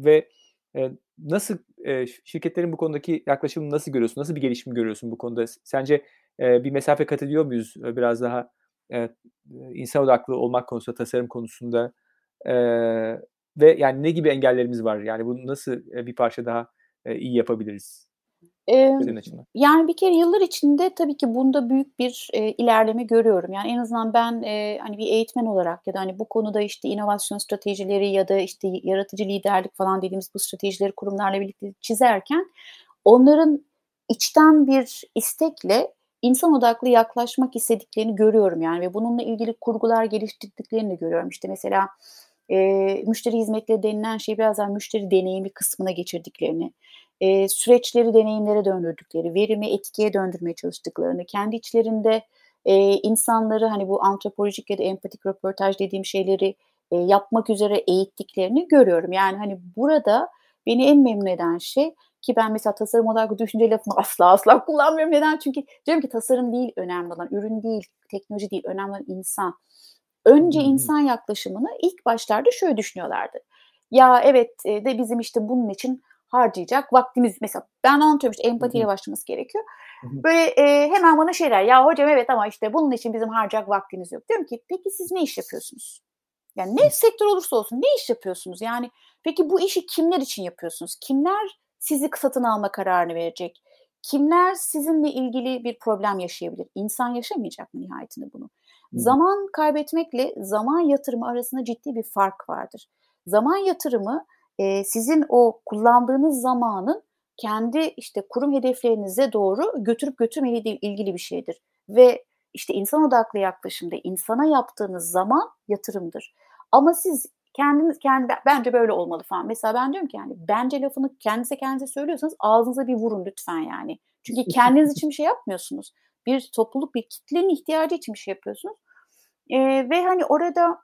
Speaker 2: ve e, nasıl e, şirketlerin bu konudaki yaklaşımını nasıl görüyorsun? Nasıl bir gelişim görüyorsun bu konuda? Sence e, bir mesafe kat ediyor muyuz e, biraz daha e, insan odaklı olmak konusunda, tasarım konusunda? E, ve yani ne gibi engellerimiz var? Yani bunu nasıl bir parça daha iyi yapabiliriz?
Speaker 3: Ee, yani bir kere yıllar içinde tabii ki bunda büyük bir e, ilerleme görüyorum. Yani en azından ben e, hani bir eğitmen olarak ya da hani bu konuda işte inovasyon stratejileri ya da işte yaratıcı liderlik falan dediğimiz bu stratejileri kurumlarla birlikte çizerken onların içten bir istekle insan odaklı yaklaşmak istediklerini görüyorum yani ve bununla ilgili kurgular geliştirdiklerini de görüyorum. İşte mesela e, müşteri hizmetleri denilen şeyi biraz daha müşteri deneyimi kısmına geçirdiklerini, e, süreçleri deneyimlere döndürdükleri, verimi etkiye döndürmeye çalıştıklarını, kendi içlerinde e, insanları hani bu antropolojik ya da empatik röportaj dediğim şeyleri e, yapmak üzere eğittiklerini görüyorum. Yani hani burada beni en memnun eden şey ki ben mesela tasarım olarak düşünce lafını asla asla kullanmıyorum. Neden? Çünkü diyorum ki tasarım değil önemli olan, ürün değil, teknoloji değil, önemli olan insan. Önce insan yaklaşımını ilk başlarda şöyle düşünüyorlardı. Ya evet de bizim işte bunun için harcayacak vaktimiz mesela ben anlatıyorum işte empatiyle başlaması gerekiyor. Böyle e, hemen bana şeyler ya hocam evet ama işte bunun için bizim harcayacak vaktimiz yok. Diyorum ki peki siz ne iş yapıyorsunuz? Yani ne sektör olursa olsun ne iş yapıyorsunuz? Yani peki bu işi kimler için yapıyorsunuz? Kimler sizi satın alma kararını verecek? Kimler sizinle ilgili bir problem yaşayabilir? İnsan yaşamayacak mı nihayetinde bunu? Zaman kaybetmekle zaman yatırımı arasında ciddi bir fark vardır. Zaman yatırımı e, sizin o kullandığınız zamanın kendi işte kurum hedeflerinize doğru götürüp götürmeyle ilgili bir şeydir. Ve işte insan odaklı yaklaşımda insana yaptığınız zaman yatırımdır. Ama siz kendiniz kendi bence böyle olmalı falan. Mesela ben diyorum ki yani bence lafını kendinize kendinize söylüyorsanız ağzınıza bir vurun lütfen yani. Çünkü kendiniz için bir şey yapmıyorsunuz bir topluluk, bir kitlenin ihtiyacı için bir şey yapıyorsunuz. E, ve hani orada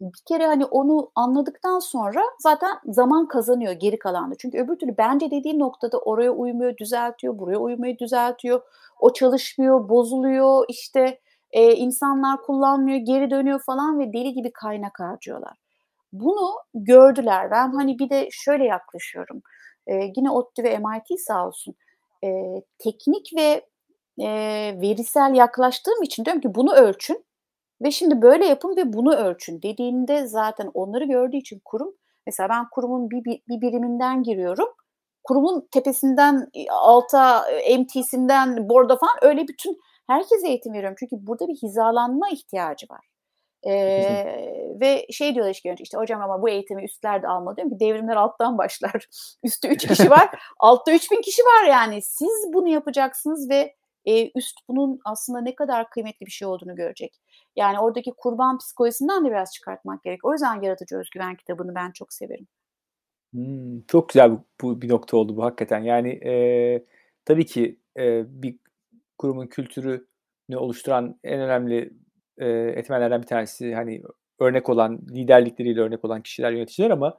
Speaker 3: bir kere hani onu anladıktan sonra zaten zaman kazanıyor geri kalanda. Çünkü öbür türlü bence dediği noktada oraya uymuyor, düzeltiyor, buraya uymuyor, düzeltiyor. O çalışmıyor, bozuluyor, işte e, insanlar kullanmıyor, geri dönüyor falan ve deli gibi kaynak harcıyorlar. Bunu gördüler. Ben hani bir de şöyle yaklaşıyorum. E, yine ODTÜ ve MIT sağ olsun. E, teknik ve e, verisel yaklaştığım için diyorum ki bunu ölçün ve şimdi böyle yapın ve bunu ölçün dediğinde zaten onları gördüğü için kurum mesela ben kurumun bir, bir, bir biriminden giriyorum. Kurumun tepesinden alta MT'sinden borda falan öyle bütün herkese eğitim veriyorum. Çünkü burada bir hizalanma ihtiyacı var. Ee, ve şey diyorlar işte, işte hocam ama bu eğitimi üstler de almalı diyorum ki devrimler alttan başlar. Üstte 3 kişi var, altta 3000 kişi var yani. Siz bunu yapacaksınız ve e, üst bunun aslında ne kadar kıymetli bir şey olduğunu görecek. Yani oradaki kurban psikolojisinden de biraz çıkartmak gerek. O yüzden yaratıcı özgüven kitabını ben çok severim.
Speaker 2: Hmm, çok güzel bu, bu bir nokta oldu bu hakikaten. Yani e, tabii ki e, bir kurumun kültürünü oluşturan en önemli e, etmenlerden bir tanesi hani örnek olan, liderlikleriyle örnek olan kişiler, yöneticiler ama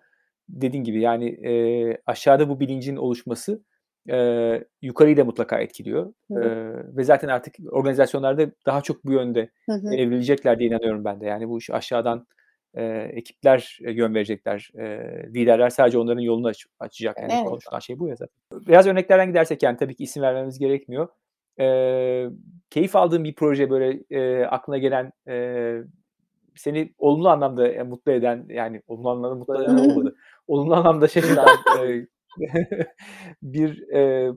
Speaker 2: dediğin gibi yani e, aşağıda bu bilincin oluşması e, yukarıyı da mutlaka etkiliyor. E, ve zaten artık organizasyonlarda daha çok bu yönde hı hı. evrilecekler diye inanıyorum ben de. Yani bu iş aşağıdan e, ekipler yön verecekler. E, liderler sadece onların yolunu aç, açacak. Yani evet. konuşulan şey bu ya zaten. Biraz örneklerden gidersek yani tabii ki isim vermemiz gerekmiyor. E, keyif aldığın bir proje böyle e, aklına gelen e, seni olumlu anlamda mutlu eden yani olumlu anlamda mutlu eden olmadı. olumlu anlamda şaşıran e, bir e,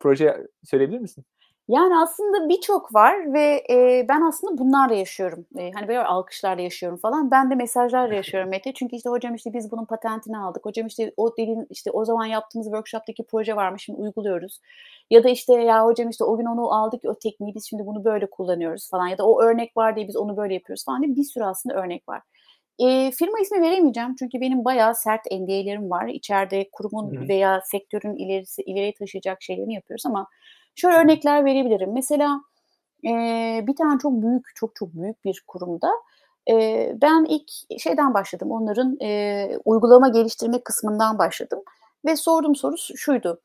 Speaker 2: proje söyleyebilir misin?
Speaker 3: Yani aslında birçok var ve e, ben aslında bunlarla yaşıyorum. E, hani böyle alkışlarla yaşıyorum falan. Ben de mesajlarla yaşıyorum Mete. Çünkü işte hocam işte biz bunun patentini aldık. Hocam işte o dediğin işte o zaman yaptığımız workshop'taki proje varmış şimdi uyguluyoruz. Ya da işte ya hocam işte o gün onu aldık o tekniği biz şimdi bunu böyle kullanıyoruz falan. Ya da o örnek var diye biz onu böyle yapıyoruz falan diye bir sürü aslında örnek var. E, firma ismi veremeyeceğim çünkü benim bayağı sert NDA'lerim var. İçeride kurumun Hı. veya sektörün ilerisi ileriye taşıyacak şeylerini yapıyoruz ama Şöyle örnekler verebilirim. Mesela e, bir tane çok büyük, çok çok büyük bir kurumda e, ben ilk şeyden başladım. Onların e, uygulama geliştirme kısmından başladım. Ve sorduğum soru şuydu.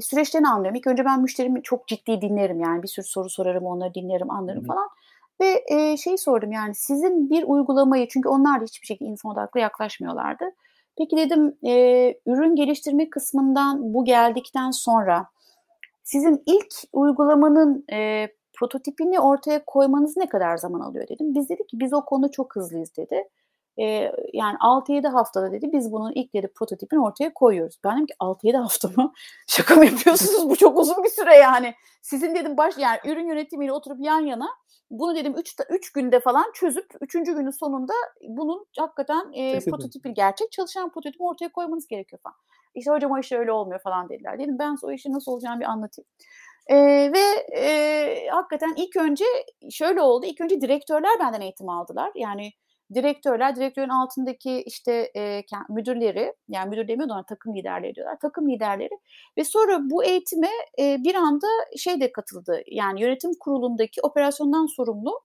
Speaker 3: Süreçlerini anlıyorum. İlk önce ben müşterimi çok ciddi dinlerim. Yani bir sürü soru sorarım, onları dinlerim, anlarım Hı-hı. falan. Ve e, şeyi sordum yani sizin bir uygulamayı çünkü onlar da hiçbir şekilde insan odaklı yaklaşmıyorlardı. Peki dedim e, ürün geliştirme kısmından bu geldikten sonra sizin ilk uygulamanın e, prototipini ortaya koymanız ne kadar zaman alıyor dedim. Biz dedik ki biz o konuda çok hızlıyız dedi. E, yani 6-7 haftada dedi biz bunun ilk dedi prototipini ortaya koyuyoruz. Ben dedim ki 6-7 hafta mı? Şaka mı yapıyorsunuz? Bu çok uzun bir süre yani. Sizin dedim baş yani ürün yönetimiyle oturup yan yana bunu dedim 3 3 günde falan çözüp 3. günün sonunda bunun hakikaten e, prototipi gerçek çalışan prototipi ortaya koymanız gerekiyor falan. İşte hocam o iş öyle olmuyor falan dediler. Dedim ben o işin nasıl olacağını bir anlatayım. E, ve e, hakikaten ilk önce şöyle oldu. İlk önce direktörler benden eğitim aldılar. Yani direktörler, direktörün altındaki işte e, müdürleri, yani müdür demiyor da takım liderleri diyorlar, takım liderleri ve sonra bu eğitime e, bir anda şey de katıldı. Yani yönetim kurulundaki operasyondan sorumlu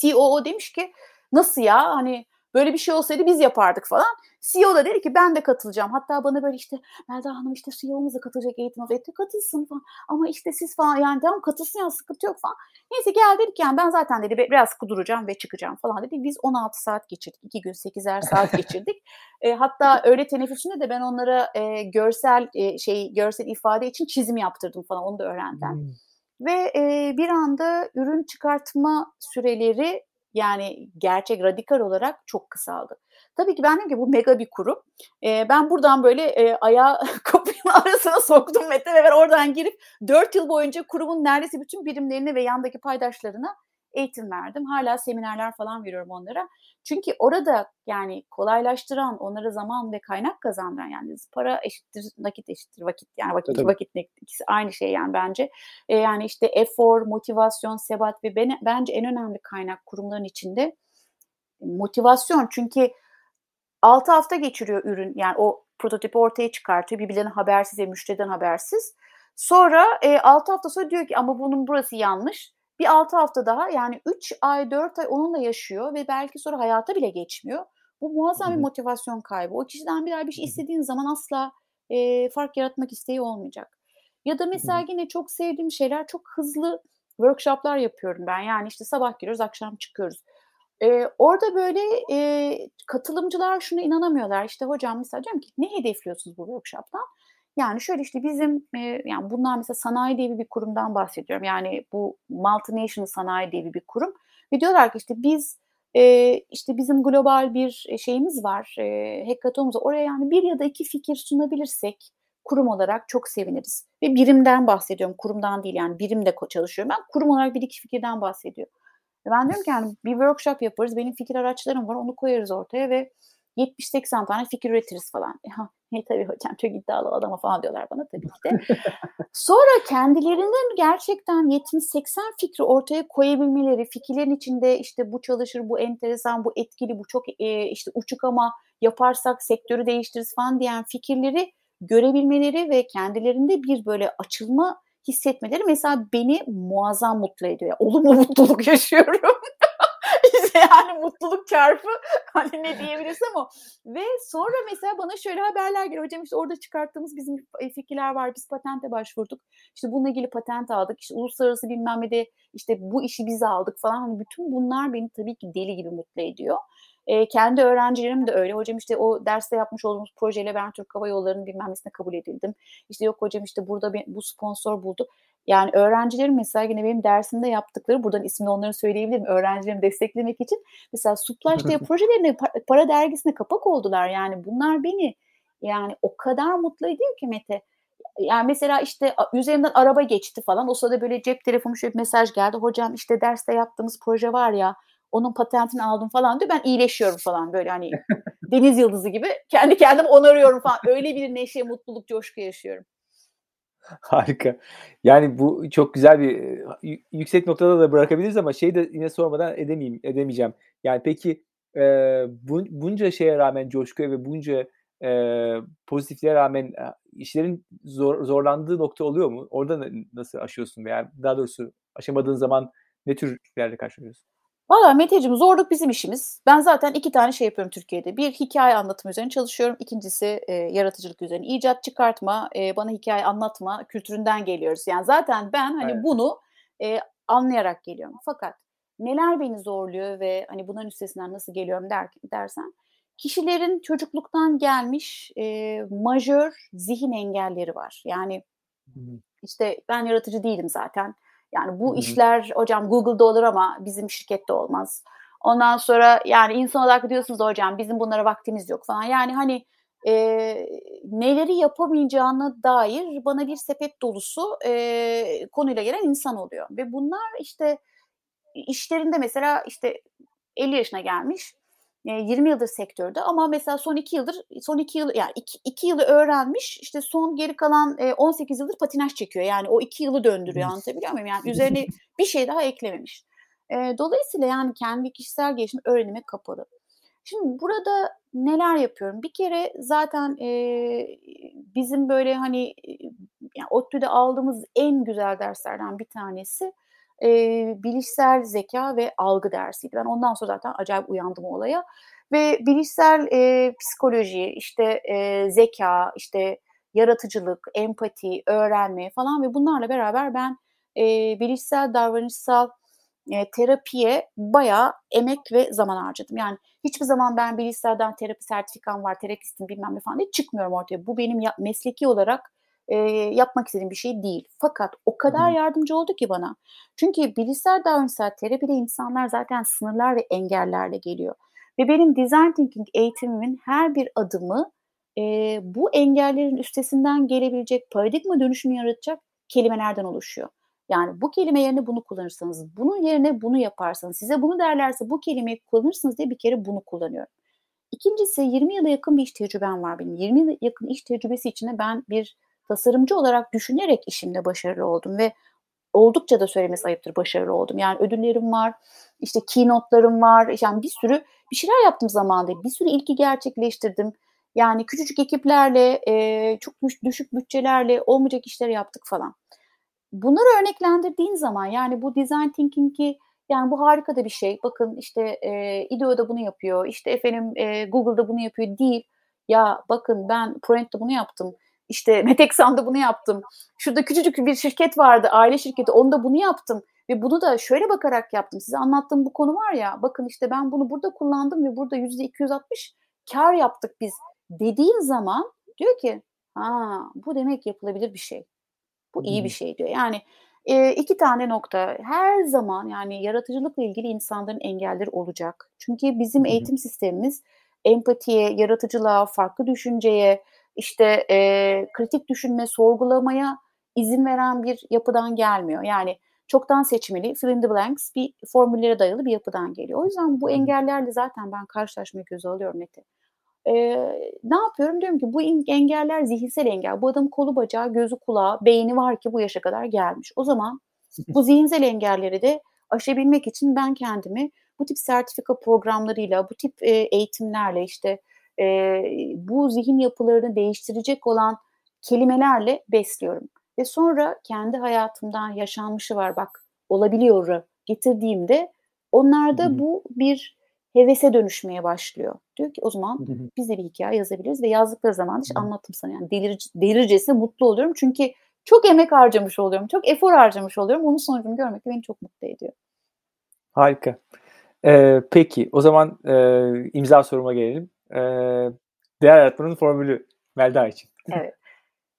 Speaker 3: COO demiş ki nasıl ya hani Böyle bir şey olsaydı biz yapardık falan. CEO da dedi ki ben de katılacağım. Hatta bana böyle işte Melda Hanım işte CEO'muz da katılacak eğitim Evet katılsın falan. Ama işte siz falan yani tamam katılsın ya sıkıntı yok falan. Neyse gel dedik yani ben zaten dedi biraz kuduracağım ve çıkacağım falan dedi. Biz 16 saat geçirdik. 2 gün 8'er saat geçirdik. e, hatta öğle teneffüsünde de ben onlara e, görsel e, şey görsel ifade için çizim yaptırdım falan onu da öğrendiler. Hmm. Ve e, bir anda ürün çıkartma süreleri yani gerçek radikal olarak çok kısaldı. Tabii ki ben dedim ki bu mega bir kurum. E, ben buradan böyle e, ayağı kapının arasına soktum Mete ve oradan girip 4 yıl boyunca kurumun neredeyse bütün birimlerine ve yandaki paydaşlarına eğitim verdim. Hala seminerler falan veriyorum onlara. Çünkü orada yani kolaylaştıran, onlara zaman ve kaynak kazandıran yani para eşittir nakit eşittir vakit yani vakit Tabii. vakit ikisi aynı şey yani bence. E, yani işte efor, motivasyon, sebat ve ben, bence en önemli kaynak kurumların içinde motivasyon. Çünkü 6 hafta geçiriyor ürün yani o prototipi ortaya çıkartıyor birbirlerine habersiz ve müşteriden habersiz. Sonra e, 6 hafta sonra diyor ki ama bunun burası yanlış bir 6 hafta daha yani 3 ay 4 ay onunla yaşıyor ve belki sonra hayata bile geçmiyor. Bu muazzam bir motivasyon kaybı. O kişiden bir daha bir şey istediğin zaman asla e, fark yaratmak isteği olmayacak. Ya da mesela yine çok sevdiğim şeyler çok hızlı workshoplar yapıyorum ben. Yani işte sabah giriyoruz akşam çıkıyoruz. Ee, orada böyle e, katılımcılar şunu inanamıyorlar. İşte hocam mesela diyorum ki ne hedefliyorsunuz bu workshop'tan? Yani şöyle işte bizim e, yani bunlar mesela sanayi diye bir kurumdan bahsediyorum. Yani bu multinational sanayi diye bir kurum. Ve diyorlar ki işte biz e, işte bizim global bir şeyimiz var. E, hackathonumuz Oraya yani bir ya da iki fikir sunabilirsek kurum olarak çok seviniriz. Ve birimden bahsediyorum. Kurumdan değil yani birimde çalışıyorum. Ben kurum olarak bir iki fikirden bahsediyorum. Ben diyorum ki yani bir workshop yaparız. Benim fikir araçlarım var. Onu koyarız ortaya ve 70-80 tane fikir üretiriz falan. Ya, ne tabii hocam çok iddialı adama falan diyorlar bana tabii ki de. Sonra kendilerinden gerçekten 70-80 fikri ortaya koyabilmeleri, fikirlerin içinde işte bu çalışır, bu enteresan, bu etkili, bu çok e, işte uçuk ama yaparsak sektörü değiştiririz falan diyen fikirleri görebilmeleri ve kendilerinde bir böyle açılma hissetmeleri mesela beni muazzam mutlu ediyor. Yani olumlu mutluluk yaşıyorum. İşte yani mutluluk çarpı hani ne diyebilirsem o. Ve sonra mesela bana şöyle haberler geliyor. Hocam işte orada çıkarttığımız bizim fikirler var. Biz patente başvurduk. İşte bununla ilgili patent aldık. İşte uluslararası bilmem ne de işte bu işi biz aldık falan. Hani bütün bunlar beni tabii ki deli gibi mutlu ediyor. E, kendi öğrencilerim de öyle. Hocam işte o derste yapmış olduğumuz projeyle ben Türk Hava Yolları'nın bilmem nesine kabul edildim. İşte yok hocam işte burada bir, bu sponsor buldu. Yani öğrencilerim mesela yine benim dersimde yaptıkları, buradan ismini onları söyleyebilirim, öğrencilerimi desteklemek için. Mesela Suplaş diye projelerine para dergisine kapak oldular. Yani bunlar beni yani o kadar mutlu ediyor ki Mete. Yani mesela işte üzerinden araba geçti falan. O sırada böyle cep telefonu şöyle bir mesaj geldi. Hocam işte derste yaptığımız proje var ya onun patentini aldım falan diyor. Ben iyileşiyorum falan böyle hani deniz yıldızı gibi kendi kendimi onarıyorum falan. Öyle bir neşe, mutluluk, coşku yaşıyorum.
Speaker 2: Harika. Yani bu çok güzel bir yüksek noktada da bırakabiliriz ama şeyi de yine sormadan edemeyeyim, edemeyeceğim. Yani peki e, bun, bunca şeye rağmen coşkuya ve bunca e, pozitifliğe rağmen işlerin zor, zorlandığı nokta oluyor mu? Orada nasıl aşıyorsun veya daha doğrusu aşamadığın zaman ne tür şeylerle karşılaşıyorsun?
Speaker 3: Valla Meteciğim zorluk bizim işimiz. Ben zaten iki tane şey yapıyorum Türkiye'de. Bir hikaye anlatımı üzerine çalışıyorum. İkincisi e, yaratıcılık üzerine. İcat çıkartma, e, bana hikaye anlatma kültüründen geliyoruz. Yani zaten ben hani evet. bunu e, anlayarak geliyorum. Fakat neler beni zorluyor ve hani bunların üstesinden nasıl geliyorum der, dersen kişilerin çocukluktan gelmiş e, majör zihin engelleri var. Yani işte ben yaratıcı değilim zaten yani bu Hı-hı. işler hocam Google'da olur ama bizim şirkette olmaz. Ondan sonra yani insan olarak diyorsunuz hocam bizim bunlara vaktimiz yok falan. Yani hani e, neleri yapamayacağına dair bana bir sepet dolusu e, konuyla gelen insan oluyor. Ve bunlar işte işlerinde mesela işte 50 yaşına gelmiş 20 yıldır sektörde ama mesela son 2 yıldır son 2 yıl yani 2, 2 yılı öğrenmiş işte son geri kalan 18 yıldır patinaj çekiyor. Yani o 2 yılı döndürüyor anlatabiliyor muyum? Yani üzerine bir şey daha eklememiş. Dolayısıyla yani kendi kişisel gelişim öğrenime kapalı. Şimdi burada neler yapıyorum? Bir kere zaten e, bizim böyle hani yani ODTÜ'de aldığımız en güzel derslerden bir tanesi e, bilişsel zeka ve algı dersiydi. Ben ondan sonra zaten acayip uyandım olaya. Ve bilişsel e, psikoloji, işte e, zeka, işte yaratıcılık, empati, öğrenme falan ve bunlarla beraber ben e, bilişsel davranışsal e, terapiye bayağı emek ve zaman harcadım. Yani hiçbir zaman ben bilişselden terapi sertifikam var, terapistim bilmem ne falan diye çıkmıyorum ortaya. Bu benim ya, mesleki olarak e, yapmak istediğim bir şey değil. Fakat o kadar yardımcı oldu ki bana. Çünkü bilişsel davranışsal terapide insanlar zaten sınırlar ve engellerle geliyor. Ve benim design thinking eğitimimin her bir adımı e, bu engellerin üstesinden gelebilecek paradigma dönüşümü yaratacak kelimelerden oluşuyor. Yani bu kelime yerine bunu kullanırsanız, bunun yerine bunu yaparsanız, size bunu derlerse bu kelimeyi kullanırsınız diye bir kere bunu kullanıyorum. İkincisi 20 yıla yakın bir iş tecrübem var benim. 20 yıla yakın iş tecrübesi içinde ben bir tasarımcı olarak düşünerek işimde başarılı oldum ve oldukça da söylemesi ayıptır başarılı oldum. Yani ödüllerim var, işte keynote'larım var. Yani bir sürü bir şeyler yaptım zamanında. Bir sürü ilki gerçekleştirdim. Yani küçücük ekiplerle, e, çok düşük bütçelerle olmayacak işleri yaptık falan. Bunları örneklendirdiğin zaman yani bu design thinking'i yani bu harika da bir şey. Bakın işte e, IDEO da bunu yapıyor. İşte efendim e, Google'da bunu yapıyor değil. Ya bakın ben Proent'te bunu yaptım. İşte Meteksan'da bunu yaptım. Şurada küçücük bir şirket vardı, aile şirketi. Onda bunu yaptım. Ve bunu da şöyle bakarak yaptım. Size anlattığım bu konu var ya. Bakın işte ben bunu burada kullandım ve burada yüzde 260 kar yaptık biz. Dediğin zaman diyor ki ha bu demek yapılabilir bir şey. Bu iyi bir şey diyor. Yani e, iki tane nokta. Her zaman yani yaratıcılıkla ilgili insanların engelleri olacak. Çünkü bizim eğitim sistemimiz empatiye, yaratıcılığa, farklı düşünceye, işte e, kritik düşünme, sorgulamaya izin veren bir yapıdan gelmiyor. Yani çoktan seçmeli, fill in the blanks bir formüllere dayalı bir yapıdan geliyor. O yüzden bu engellerle zaten ben karşılaşmayı göze alıyorum Mete. Ee, ne yapıyorum? Diyorum ki bu engeller zihinsel engel. Bu adam kolu bacağı, gözü kulağı, beyni var ki bu yaşa kadar gelmiş. O zaman bu zihinsel engelleri de aşabilmek için ben kendimi bu tip sertifika programlarıyla, bu tip e, eğitimlerle işte e, bu zihin yapılarını değiştirecek olan kelimelerle besliyorum. ve sonra kendi hayatımdan yaşanmışı var bak olabiliyor getirdiğimde onlarda bu bir hevese dönüşmeye başlıyor. Diyor ki o zaman biz de bir hikaye yazabiliriz ve yazdıkları zaman hiç anlattım sana yani delir, delircesine mutlu oluyorum. Çünkü çok emek harcamış oluyorum, çok efor harcamış oluyorum. Onun sonucunu görmek beni çok mutlu ediyor.
Speaker 2: Harika. Ee, peki o zaman e, imza soruma gelelim. Ee, değer yaratmanın formülü Melda için.
Speaker 3: Evet.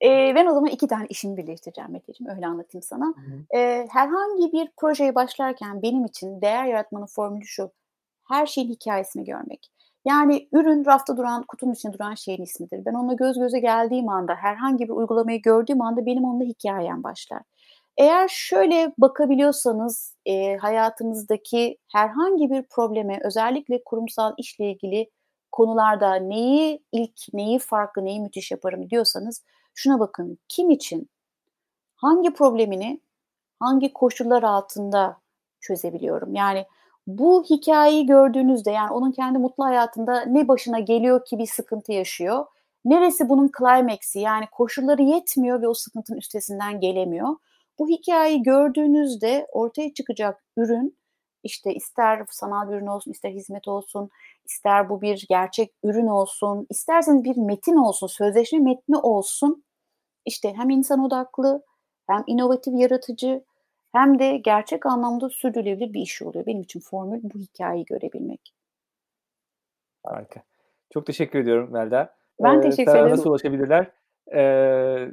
Speaker 3: Ee, ben o zaman iki tane işimi birleştireceğim Meteciğim. Öyle anlatayım sana. Ee, herhangi bir projeye başlarken benim için değer yaratmanın formülü şu. Her şeyin hikayesini görmek. Yani ürün rafta duran, kutunun içinde duran şeyin ismidir. Ben onunla göz göze geldiğim anda, herhangi bir uygulamayı gördüğüm anda benim onunla hikayem başlar. Eğer şöyle bakabiliyorsanız e, hayatınızdaki herhangi bir probleme, özellikle kurumsal işle ilgili konularda neyi ilk, neyi farklı, neyi müthiş yaparım diyorsanız şuna bakın. Kim için, hangi problemini, hangi koşullar altında çözebiliyorum? Yani bu hikayeyi gördüğünüzde yani onun kendi mutlu hayatında ne başına geliyor ki bir sıkıntı yaşıyor? Neresi bunun climax'i yani koşulları yetmiyor ve o sıkıntının üstesinden gelemiyor. Bu hikayeyi gördüğünüzde ortaya çıkacak ürün işte ister sanal bir ürün olsun, ister hizmet olsun, ister bu bir gerçek ürün olsun, isterseniz bir metin olsun, sözleşme metni olsun. İşte hem insan odaklı, hem inovatif, yaratıcı, hem de gerçek anlamda sürdürülebilir bir iş oluyor. Benim için formül bu hikayeyi görebilmek.
Speaker 2: Harika. Çok teşekkür ediyorum Melda.
Speaker 3: Ben ee, teşekkür ederim.
Speaker 2: Nasıl ulaşabilirler ee,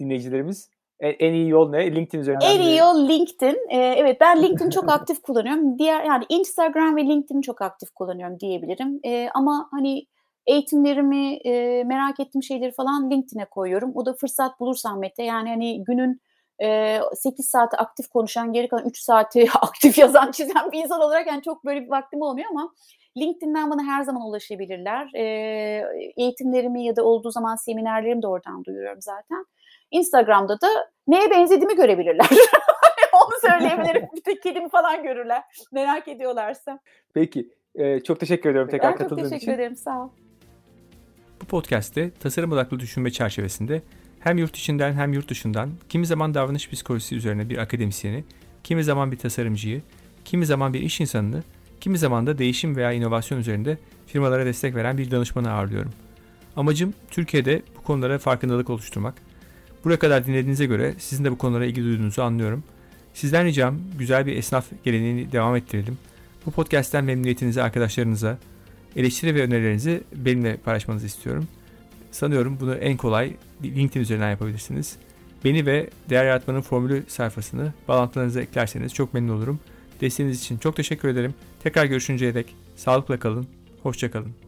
Speaker 2: dinleyicilerimiz? En iyi yol ne? LinkedIn üzerinden.
Speaker 3: En iyi yol LinkedIn. Ee, evet ben LinkedIn çok aktif kullanıyorum. Diğer yani Instagram ve LinkedIn çok aktif kullanıyorum diyebilirim. Ee, ama hani eğitimlerimi, e, merak ettiğim şeyleri falan LinkedIn'e koyuyorum. O da fırsat bulursam Mete. Yani hani günün e, 8 saati aktif konuşan, geri kalan 3 saati aktif yazan, çizen bir insan olarak yani çok böyle bir vaktim olmuyor ama LinkedIn'den bana her zaman ulaşabilirler. E, eğitimlerimi ya da olduğu zaman seminerlerimi de oradan duyuruyorum zaten. Instagram'da da neye benzediğimi görebilirler. Onu söyleyebilirim. Bir tek kedimi falan görürler. Merak ediyorlarsa.
Speaker 2: Peki. Ee, çok teşekkür ediyorum tekrar
Speaker 3: ben
Speaker 2: katıldığın için.
Speaker 3: çok teşekkür için. ederim. Sağ ol.
Speaker 4: Bu podcast'te tasarım odaklı düşünme çerçevesinde hem yurt içinden hem yurt dışından kimi zaman davranış psikolojisi üzerine bir akademisyeni, kimi zaman bir tasarımcıyı, kimi zaman bir iş insanını, kimi zaman da değişim veya inovasyon üzerinde firmalara destek veren bir danışmanı ağırlıyorum. Amacım Türkiye'de bu konulara farkındalık oluşturmak. Buraya kadar dinlediğinize göre sizin de bu konulara ilgi duyduğunuzu anlıyorum. Sizden ricam güzel bir esnaf geleneğini devam ettirelim. Bu podcast'ten memnuniyetinizi arkadaşlarınıza, eleştiri ve önerilerinizi benimle paylaşmanızı istiyorum. Sanıyorum bunu en kolay LinkedIn üzerinden yapabilirsiniz. Beni ve Değer Yaratmanın Formülü sayfasını bağlantılarınıza eklerseniz çok memnun olurum. Desteğiniz için çok teşekkür ederim. Tekrar görüşünceye dek sağlıkla kalın, hoşça kalın.